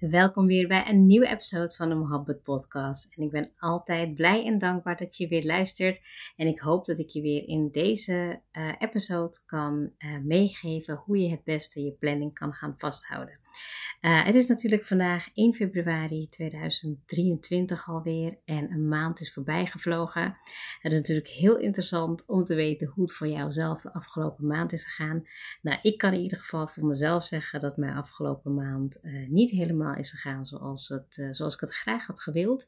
Welkom weer bij een nieuwe episode van de Mohabbat Podcast. En ik ben altijd blij en dankbaar dat je weer luistert. En ik hoop dat ik je weer in deze uh, episode kan uh, meegeven hoe je het beste je planning kan gaan vasthouden. Uh, het is natuurlijk vandaag 1 februari 2023 alweer en een maand is voorbij gevlogen. Het is natuurlijk heel interessant om te weten hoe het voor jou zelf de afgelopen maand is gegaan. Nou, ik kan in ieder geval voor mezelf zeggen dat mijn afgelopen maand uh, niet helemaal is gegaan zoals, het, uh, zoals ik het graag had gewild.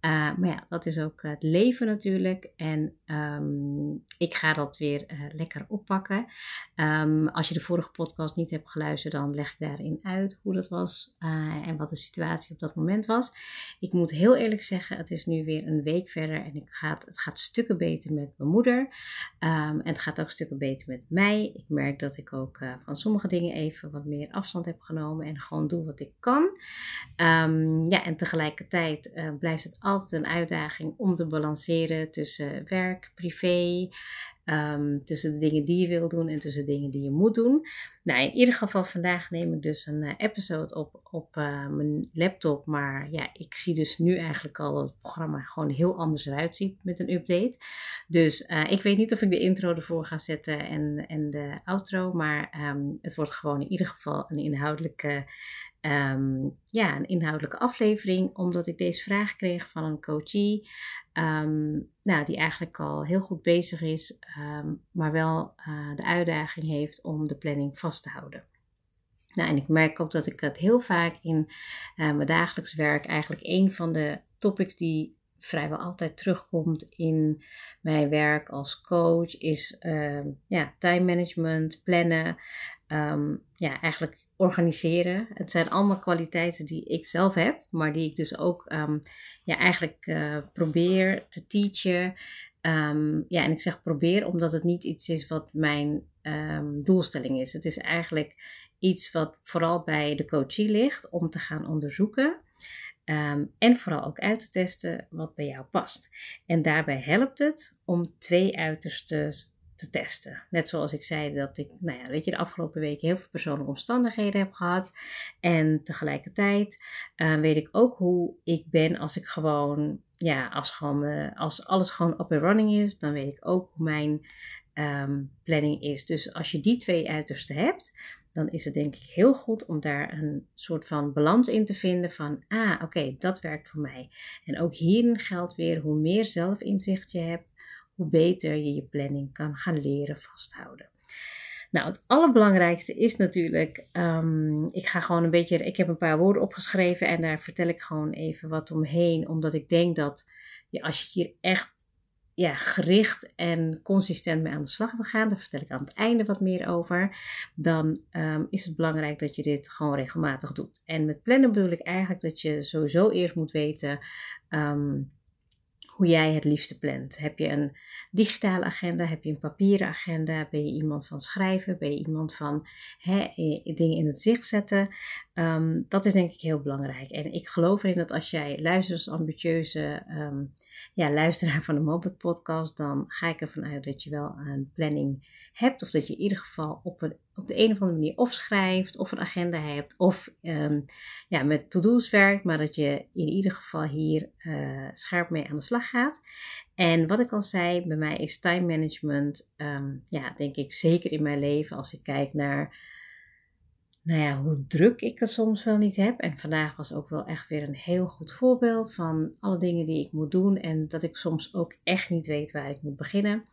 maar ja, dat is ook het leven natuurlijk en um, ik ga dat weer lekker oppakken. Um, als je de vorige podcast niet hebt geluisterd, dan leg ik daarin uit hoe dat was uh, en wat de situatie op dat moment was. Ik moet heel eerlijk zeggen, het is nu weer een week verder en ik het gaat stukken beter met mijn moeder. Um, en het gaat ook stukken beter met mij. Ik merk dat ik ook uh, van sommige dingen even wat meer afstand heb genomen en gewoon doe wat ik kan. Um, ja, en tegelijkertijd uh, blijft het altijd een uitdaging om te balanceren tussen werk, privé. Um, tussen de dingen die je wil doen en tussen de dingen die je moet doen. Nou, in ieder geval vandaag neem ik dus een uh, episode op op uh, mijn laptop. Maar ja, ik zie dus nu eigenlijk al dat het programma gewoon heel anders eruit ziet met een update. Dus uh, ik weet niet of ik de intro ervoor ga zetten en, en de outro. Maar um, het wordt gewoon in ieder geval een inhoudelijke Um, ja, een inhoudelijke aflevering, omdat ik deze vraag kreeg van een coachie, um, nou, die eigenlijk al heel goed bezig is, um, maar wel uh, de uitdaging heeft om de planning vast te houden. Nou, en ik merk ook dat ik het heel vaak in uh, mijn dagelijks werk, eigenlijk een van de topics die vrijwel altijd terugkomt in mijn werk als coach, is ja, time management, plannen. ja, eigenlijk organiseren. Het zijn allemaal kwaliteiten die ik zelf heb, maar die ik dus ook um, ja, eigenlijk uh, probeer te teachen. Um, ja, en ik zeg probeer omdat het niet iets is wat mijn um, doelstelling is. Het is eigenlijk iets wat vooral bij de coachie ligt om te gaan onderzoeken. En vooral ook uit te testen wat bij jou past. En daarbij helpt het om twee uitersten te testen. Net zoals ik zei dat ik, nou ja, weet je, de afgelopen weken heel veel persoonlijke omstandigheden heb gehad. En tegelijkertijd uh, weet ik ook hoe ik ben als ik gewoon, ja, als, gewoon als alles gewoon up and running is, dan weet ik ook hoe mijn um, planning is. Dus als je die twee uitersten hebt, dan is het denk ik heel goed om daar een soort van balans in te vinden van, ah, oké, dat werkt voor mij. En ook hierin geldt weer, hoe meer zelfinzicht je hebt, hoe beter je je planning kan gaan leren vasthouden. Nou, het allerbelangrijkste is natuurlijk, um, ik ga gewoon een beetje, ik heb een paar woorden opgeschreven en daar vertel ik gewoon even wat omheen, omdat ik denk dat ja, als je hier echt ja, gericht en consistent mee aan de slag wil gaan, daar vertel ik aan het einde wat meer over, dan um, is het belangrijk dat je dit gewoon regelmatig doet. En met plannen bedoel ik eigenlijk dat je sowieso eerst moet weten um, hoe jij het liefste plant. Heb je een digitale agenda? Heb je een papieren agenda? Ben je iemand van schrijven? Ben je iemand van hè, dingen in het zicht zetten? Um, dat is denk ik heel belangrijk. En ik geloof erin dat als jij luistert als ambitieuze um, ja, luisteraar van de Mobit podcast, dan ga ik ervan uit dat je wel een planning hebt. Of dat je in ieder geval op, op de een of andere manier of schrijft, of een agenda hebt, of um, ja, met to-do's werkt. Maar dat je in ieder geval hier uh, scherp mee aan de slag gaat. En wat ik al zei, bij mij is time management, um, ja, denk ik zeker in mijn leven als ik kijk naar nou ja, hoe druk ik het soms wel niet heb. En vandaag was ook wel echt weer een heel goed voorbeeld van alle dingen die ik moet doen. En dat ik soms ook echt niet weet waar ik moet beginnen.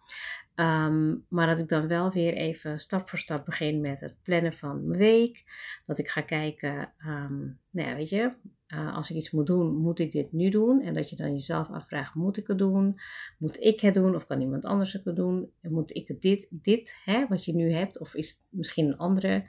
Um, maar dat ik dan wel weer even stap voor stap begin met het plannen van mijn week. Dat ik ga kijken, um, nou ja, weet je, uh, als ik iets moet doen, moet ik dit nu doen? En dat je dan jezelf afvraagt, moet ik het doen? Moet ik het doen? Of kan iemand anders het doen? Moet ik dit, dit hè, wat je nu hebt? Of is het misschien een andere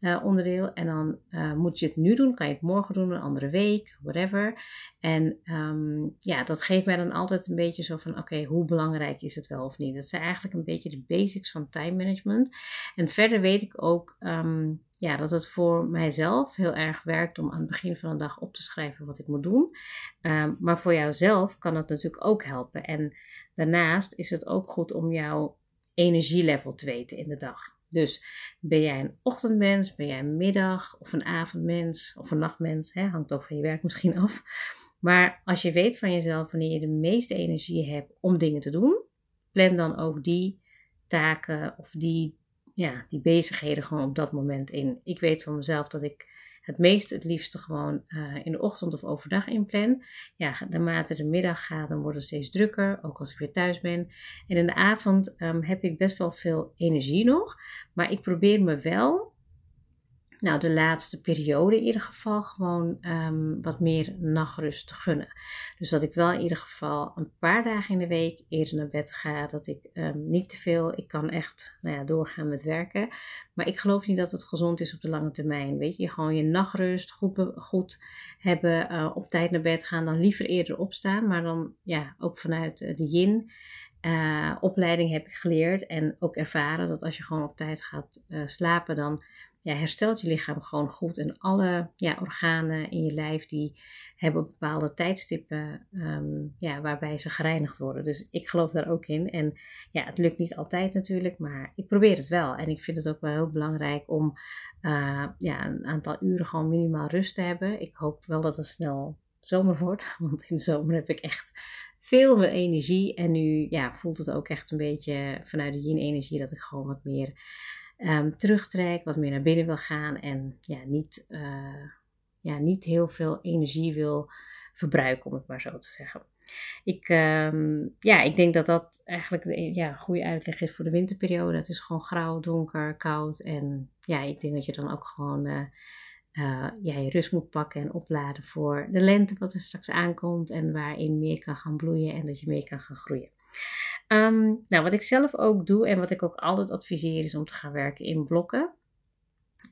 uh, onderdeel. En dan uh, moet je het nu doen, kan je het morgen doen, een andere week, whatever. En um, ja, dat geeft mij dan altijd een beetje zo van: oké, hoe belangrijk is het wel of niet? Dat zijn eigenlijk een beetje de basics van time management. En verder weet ik ook. Um, ja, dat het voor mijzelf heel erg werkt om aan het begin van de dag op te schrijven wat ik moet doen. Um, maar voor jouzelf kan het natuurlijk ook helpen. En daarnaast is het ook goed om jouw energielevel te weten in de dag. Dus ben jij een ochtendmens, ben jij een middag of een avondmens of een nachtmens, hè, hangt ook van je werk misschien af. Maar als je weet van jezelf wanneer je de meeste energie hebt om dingen te doen, plan dan ook die taken of die, ja, die bezigheden gewoon op dat moment in. Ik weet van mezelf dat ik het meest het liefste gewoon uh, in de ochtend of overdag inplan. Ja, naarmate de middag gaat, dan wordt het steeds drukker, ook als ik weer thuis ben. En in de avond um, heb ik best wel veel energie nog, maar ik probeer me wel nou, de laatste periode in ieder geval gewoon um, wat meer nachtrust te gunnen. Dus dat ik wel in ieder geval een paar dagen in de week eerder naar bed ga. Dat ik um, niet te veel, ik kan echt nou ja, doorgaan met werken. Maar ik geloof niet dat het gezond is op de lange termijn. Weet je, gewoon je nachtrust goed, goed hebben, uh, op tijd naar bed gaan. Dan liever eerder opstaan, maar dan ja, ook vanuit de yin. Uh, opleiding heb ik geleerd en ook ervaren dat als je gewoon op tijd gaat slapen, dan ja, herstelt je lichaam gewoon goed. En alle ja, organen in je lijf die hebben bepaalde tijdstippen um, ja, waarbij ze gereinigd worden. Dus ik geloof daar ook in. En ja, het lukt niet altijd natuurlijk, maar ik probeer het wel. En ik vind het ook wel heel belangrijk om uh, ja, een aantal uren gewoon minimaal rust te hebben. Ik hoop wel dat het snel zomer wordt, want in de zomer heb ik echt veel meer energie. En nu ja, voelt het ook echt een beetje vanuit de yin-energie dat ik gewoon wat meer um, terugtrek, wat meer naar binnen wil gaan en ja, niet, uh, ja, niet heel veel energie wil verbruiken, om het maar zo te zeggen. Ik, um, ja, ik denk dat dat eigenlijk ja, een goede uitleg is voor de winterperiode. Het is gewoon grauw, donker, koud. En ja, ik denk dat je dan ook gewoon uh, uh, ja, je rust moet pakken en opladen voor de lente wat er straks aankomt. En waarin meer kan gaan bloeien en dat je meer kan gaan groeien. Um, nou, wat ik zelf ook doe en wat ik ook altijd adviseer is om te gaan werken in blokken.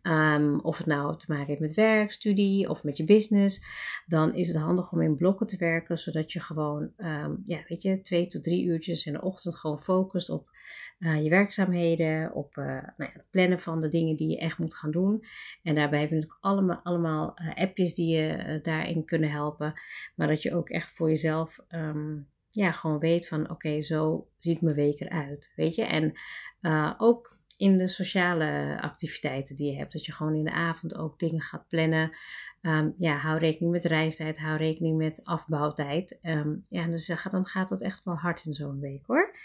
Um, of het nou te maken heeft met werk, studie of met je business, dan is het handig om in blokken te werken, zodat je gewoon, um, ja, weet je, twee tot drie uurtjes in de ochtend gewoon focust op uh, je werkzaamheden, op uh, nou ja, het plannen van de dingen die je echt moet gaan doen. En daarbij hebben we natuurlijk allemaal, allemaal uh, appjes die je daarin kunnen helpen, maar dat je ook echt voor jezelf ja, gewoon weet van oké, zo ziet mijn week eruit. Weet je? En uh, ook in de sociale activiteiten die je hebt. Dat je gewoon in de avond ook dingen gaat plannen. Um, ja, hou rekening met reistijd, hou rekening met afbouwtijd. Um, ja, dus dan gaat dat echt wel hard in zo'n week hoor.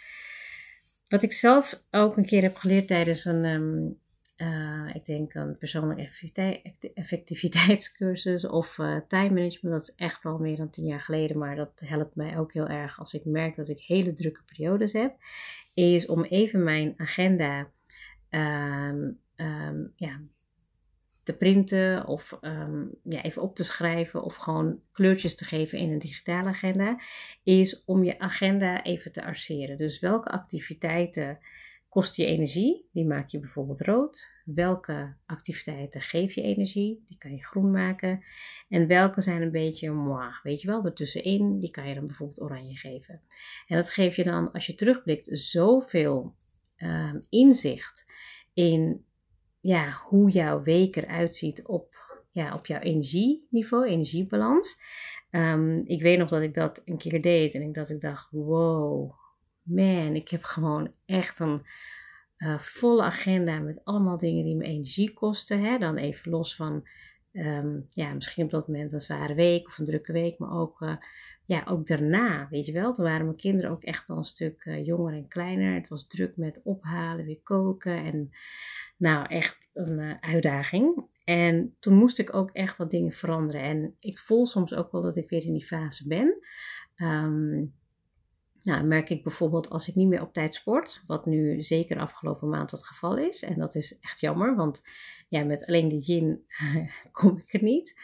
Wat ik zelf ook een keer heb geleerd tijdens een, um, uh, ik denk een persoonlijke effectiviteitscursus of uh, time management. Dat is echt al meer dan tien jaar geleden, maar dat helpt mij ook heel erg als ik merk dat ik hele drukke periodes heb. Is om even mijn agenda um, um, ja, te printen of um, ja, even op te schrijven of gewoon kleurtjes te geven in een digitale agenda. Is om je agenda even te arceren. Dus welke activiteiten kost je energie? Die maak je bijvoorbeeld rood. Welke activiteiten geef je energie? Die kan je groen maken. En welke zijn een beetje weet je wel, ertussenin? Die kan je dan bijvoorbeeld oranje geven. En dat geeft je dan, als je terugblikt, zoveel um, inzicht in ja, hoe jouw week eruit ziet op, ja, op jouw energieniveau, energiebalans. Um, ik weet nog dat ik dat een keer deed en ik, dat ik dacht, wow, man, ik heb gewoon echt een uh, volle agenda met allemaal dingen die me energie kosten. Hè? Dan even los van, um, ja, misschien op dat moment een zware week of een drukke week, maar ook, uh, ja, ook daarna, weet je wel. Toen waren mijn kinderen ook echt wel een stuk uh, jonger en kleiner. Het was druk met ophalen, weer koken en nou, echt een uitdaging. En toen moest ik ook echt wat dingen veranderen. En ik voel soms ook wel dat ik weer in die fase ben. Um, nou, merk ik bijvoorbeeld als ik niet meer op tijd sport, wat nu zeker afgelopen maand het geval is. En dat is echt jammer, want ja, met alleen de gin kom ik er niet.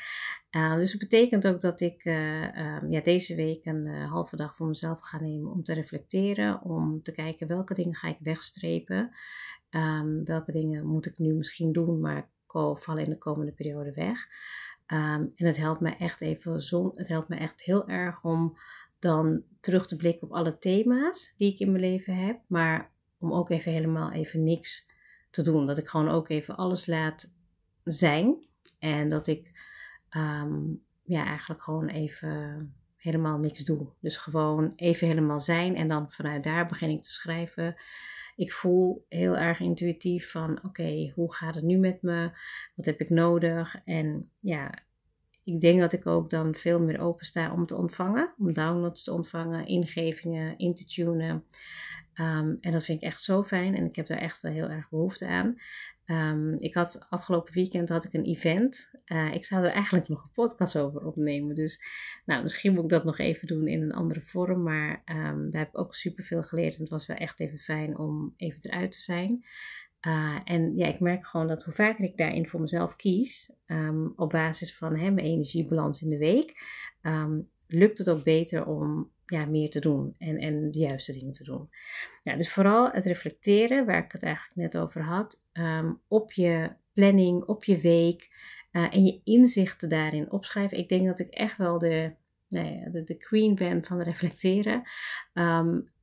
Uh, dus het betekent ook dat ik uh, uh, ja, deze week een uh, halve dag voor mezelf ga nemen om te reflecteren. Om te kijken welke dingen ga ik wegstrepen. Um, welke dingen moet ik nu misschien doen, maar vallen in de komende periode weg. En het helpt me echt even zon, het helpt me echt heel erg om dan terug te blikken op alle thema's die ik in mijn leven heb. Maar om ook even helemaal even niks te doen. Dat ik gewoon ook even alles laat zijn. En dat ik um, ja, eigenlijk gewoon even helemaal niks doe. Dus gewoon even helemaal zijn. En dan vanuit daar begin ik te schrijven. ik voel heel erg intuïtief van oké, hoe gaat het nu met me? Wat heb ik nodig? En ja, ik denk dat ik ook dan veel meer open sta om te ontvangen, om downloads te ontvangen, ingevingen in te tunen. Ehm, en dat vind ik echt zo fijn en ik heb daar echt wel heel erg behoefte aan. Um, ik had afgelopen weekend had ik een event. Uh, ik zou er eigenlijk nog een podcast over opnemen. Dus nou, misschien moet ik dat nog even doen in een andere vorm. Maar um, daar heb ik ook super veel geleerd. En het was wel echt even fijn om even eruit te zijn. Uh, en ja, ik merk gewoon dat hoe vaker ik daarin voor mezelf kies, um, op basis van hè, mijn energiebalans in de week, lukt het ook beter om ja, meer te doen en, en de juiste dingen te doen. Ja, dus vooral het reflecteren, waar ik het eigenlijk net over had, um, op je planning, op je week uh, en je inzichten daarin opschrijven. Ik denk dat ik echt wel de, nou ja, de, de, queen ben van reflecteren.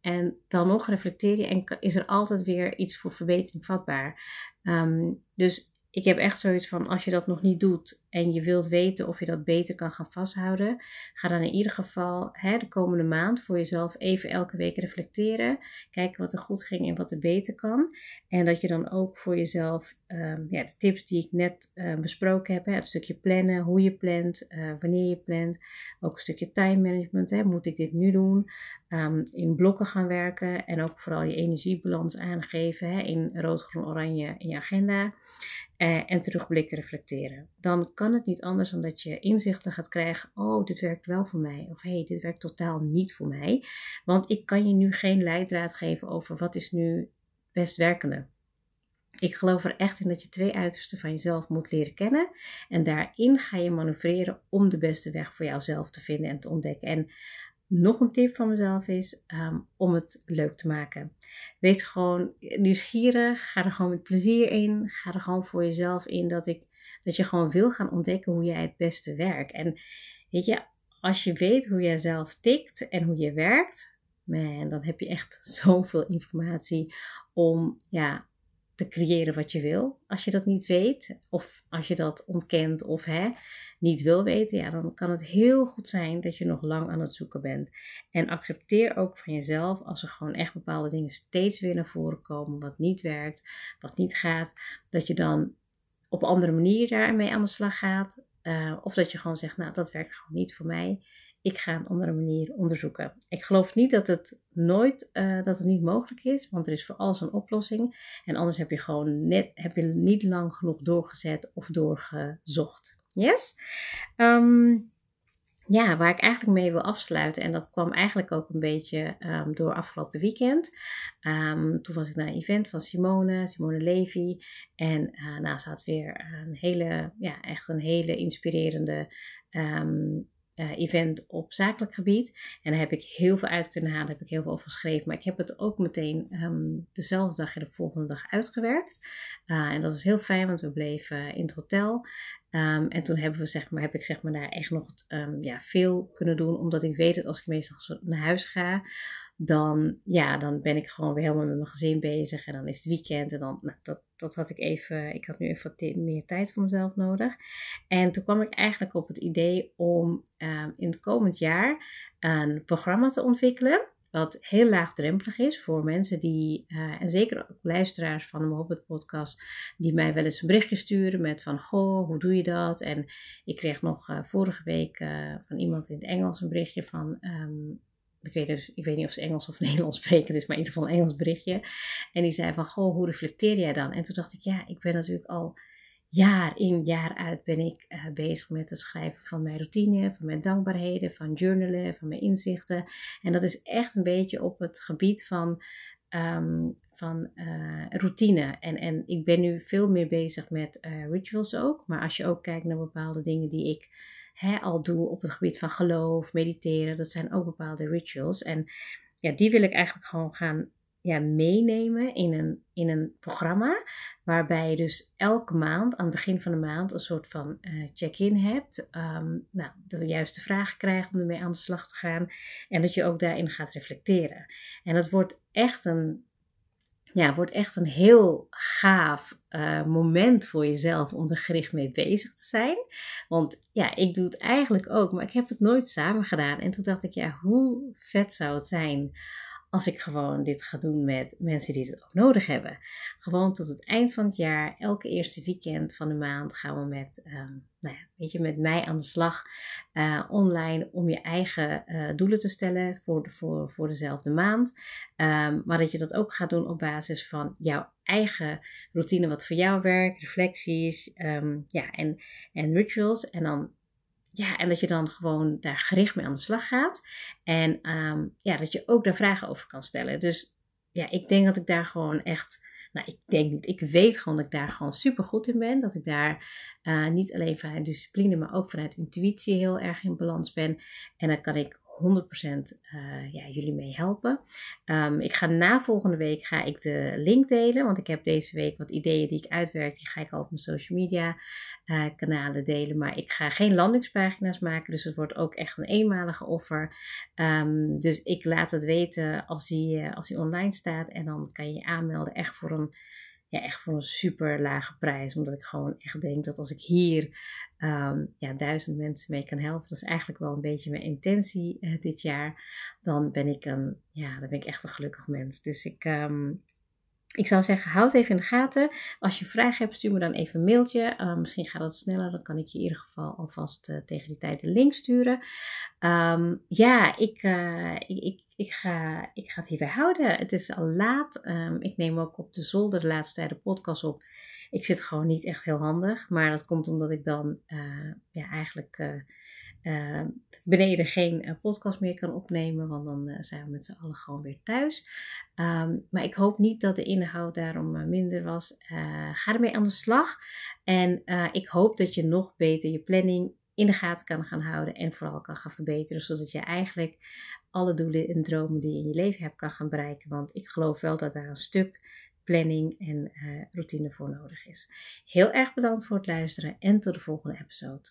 En dan nog reflecteer je en is er altijd weer iets voor verbetering vatbaar. Um, dus ik heb echt zoiets van, als je dat nog niet doet en je wilt weten of je dat beter kan gaan vasthouden, ga dan in ieder geval hè, de komende maand voor jezelf even elke week reflecteren. Kijken wat er goed ging en wat er beter kan. En dat je dan ook voor jezelf um, ja, de tips die ik net uh, besproken heb, hè, het stukje plannen, hoe je plant, uh, wanneer je plant, ook een stukje time management. Hè, moet ik dit nu doen? Um, in blokken gaan werken en ook vooral je energiebalans aangeven hè, in rood, groen, oranje in je agenda. Uh, en terugblikken, reflecteren. Dan kan het niet anders dan dat je inzichten gaat krijgen. Oh, dit werkt wel voor mij. Of hey, dit werkt totaal niet voor mij. Want ik kan je nu geen leidraad geven over wat is nu best werkende. Ik geloof er echt in dat je twee uitersten van jezelf moet leren kennen. En daarin ga je manoeuvreren om de beste weg voor jouzelf te vinden en te ontdekken. En nog een tip van mezelf is um, om het leuk te maken. Wees gewoon nieuwsgierig. Ga er gewoon met plezier in. Ga er gewoon voor jezelf in dat, ik, dat je gewoon wil gaan ontdekken hoe jij het beste werkt. En weet je, als je weet hoe jij zelf tikt en hoe je werkt, man, dan heb je echt zoveel informatie om ja, te creëren wat je wil. Als je dat niet weet, of als je dat ontkent of hè, niet wil weten, ja, dan kan het heel goed zijn dat je nog lang aan het zoeken bent. En accepteer ook van jezelf als er gewoon echt bepaalde dingen steeds weer naar voren komen, wat niet werkt, wat niet gaat, dat je dan op andere manier daarmee aan de slag gaat. Uh, of dat je gewoon zegt, nou, dat werkt gewoon niet voor mij ik ga een andere manier onderzoeken. Ik geloof niet dat het nooit uh, dat het niet mogelijk is, want er is voor alles een oplossing. En anders heb je gewoon net, heb je niet lang genoeg doorgezet of doorgezocht. Yes? Um, ja, waar ik eigenlijk mee wil afsluiten, en dat kwam eigenlijk ook een beetje um, door afgelopen weekend. Um, toen was ik naar een event van Simone, Simone Levy. En uh, nou, ze had weer een hele, ja, echt een hele inspirerende uh, event op zakelijk gebied. En daar heb ik heel veel uit kunnen halen, heb ik heel veel over geschreven. Maar ik heb het ook meteen um, dezelfde dag en de volgende dag uitgewerkt. Uh, en dat was heel fijn, want we bleven in het hotel. Um, en toen hebben we, zeg maar, heb ik zeg maar, daar echt nog um, ja, veel kunnen doen. Omdat ik weet dat als ik meestal naar huis ga, dan, ja, dan ben ik gewoon weer helemaal met mijn gezin bezig. En dan is het weekend. En dan, nou, dat, dat had ik even, ik had nu even wat meer tijd voor mezelf nodig. En toen kwam ik eigenlijk op het idee om uh, in het komend jaar een programma te ontwikkelen. Wat heel laagdrempelig is voor mensen die, uh, en zeker ook luisteraars van de Mohobbit podcast, die mij wel eens een berichtje sturen met van, goh, hoe doe je dat? En ik kreeg nog uh, vorige week uh, van iemand in het Engels een berichtje van, um, ik weet, dus, ik weet niet of ze Engels of Nederlands spreken, is maar in ieder geval een Engels berichtje. En die zei van, goh, hoe reflecteer jij dan? En toen dacht ik, ja, ik ben natuurlijk al jaar in, jaar uit ben ik uh, bezig met het schrijven van mijn routine, van mijn dankbaarheden, van journalen, van mijn inzichten. En dat is echt een beetje op het gebied van, um, van uh, routine. En, en ik ben nu veel meer bezig met uh, rituals ook. Maar als je ook kijkt naar bepaalde dingen die ik hè, al doe op het gebied van geloof, mediteren. Dat zijn ook bepaalde rituals. En ja, die wil ik eigenlijk gewoon gaan ja, meenemen in een, in een programma. Waarbij je dus elke maand, aan het begin van de maand, een soort van uh, check-in hebt. Um, nou, de juiste vragen krijgt om ermee aan de slag te gaan. En dat je ook daarin gaat reflecteren. En dat wordt echt een ja, wordt echt een heel gaaf uh, moment voor jezelf om er gericht mee bezig te zijn. Want ja, ik doe het eigenlijk ook, maar ik heb het nooit samen gedaan. En toen dacht ik, ja, hoe vet zou het zijn als ik gewoon dit ga doen met mensen die het ook nodig hebben. Gewoon tot het eind van het jaar, elke eerste weekend van de maand gaan we met, ehm, nou ja, weet je, met mij aan de slag uh, online om je eigen uh, doelen te stellen voor, de, voor, voor dezelfde maand. Um, maar dat je dat ook gaat doen op basis van jouw eigen routine, wat voor jou werkt, reflecties um, ja, en, en rituals. En dan ja, en dat je dan gewoon daar gericht mee aan de slag gaat. En um, ja, dat je ook daar vragen over kan stellen. Dus ja, ik denk dat ik daar gewoon echt. Nou, ik denk. Ik weet gewoon dat ik daar gewoon super goed in ben. Dat ik daar uh, niet alleen vanuit discipline, maar ook vanuit intuïtie heel erg in balans ben. En dan kan ik 100% uh, eh, ja, jullie mee helpen. Um, ik ga na volgende week ga ik de link delen, want ik heb deze week wat ideeën die ik uitwerk, die ga ik al op mijn social media uh, kanalen delen. Maar ik ga geen landingspagina's maken, dus het wordt ook echt een eenmalige offer. Um, dus ik laat het weten als die, uh, als die online staat en dan kan je je aanmelden echt voor een ja, echt voor een super lage prijs. Omdat ik gewoon echt denk dat als ik hier um, ja, duizend mensen mee kan helpen, dat is eigenlijk wel een beetje mijn intentie uh, dit jaar. Dan ben ik een, ja, dan ben ik echt een gelukkig mens. Dus ik, um, ik zou zeggen, houd even in de gaten. Als je vragen hebt, stuur me dan even een mailtje. Uh, misschien gaat dat sneller. Dan kan ik je in ieder geval alvast uh, tegen die tijd de link sturen. Um, ja, ik, ik, ik, ik, ga, ik ga het hierbij houden. Het is al laat. Um, ik neem ook op de zolder de laatste tijd de podcast op. Ik zit gewoon niet echt heel handig. Maar dat komt omdat ik dan ja, eigenlijk uh, beneden geen uh, podcast meer kan opnemen, want dan zijn we met z'n allen gewoon weer thuis. Um, maar ik hoop niet dat de inhoud daarom minder was. ga ermee aan de slag. En ik hoop dat je nog beter je planning in de gaten kan gaan houden en vooral kan gaan verbeteren, zodat je eigenlijk alle doelen en dromen die je in je leven hebt kan gaan bereiken. Want ik geloof wel dat daar een stuk planning en routine voor nodig is. Heel erg bedankt voor het luisteren en tot de volgende episode.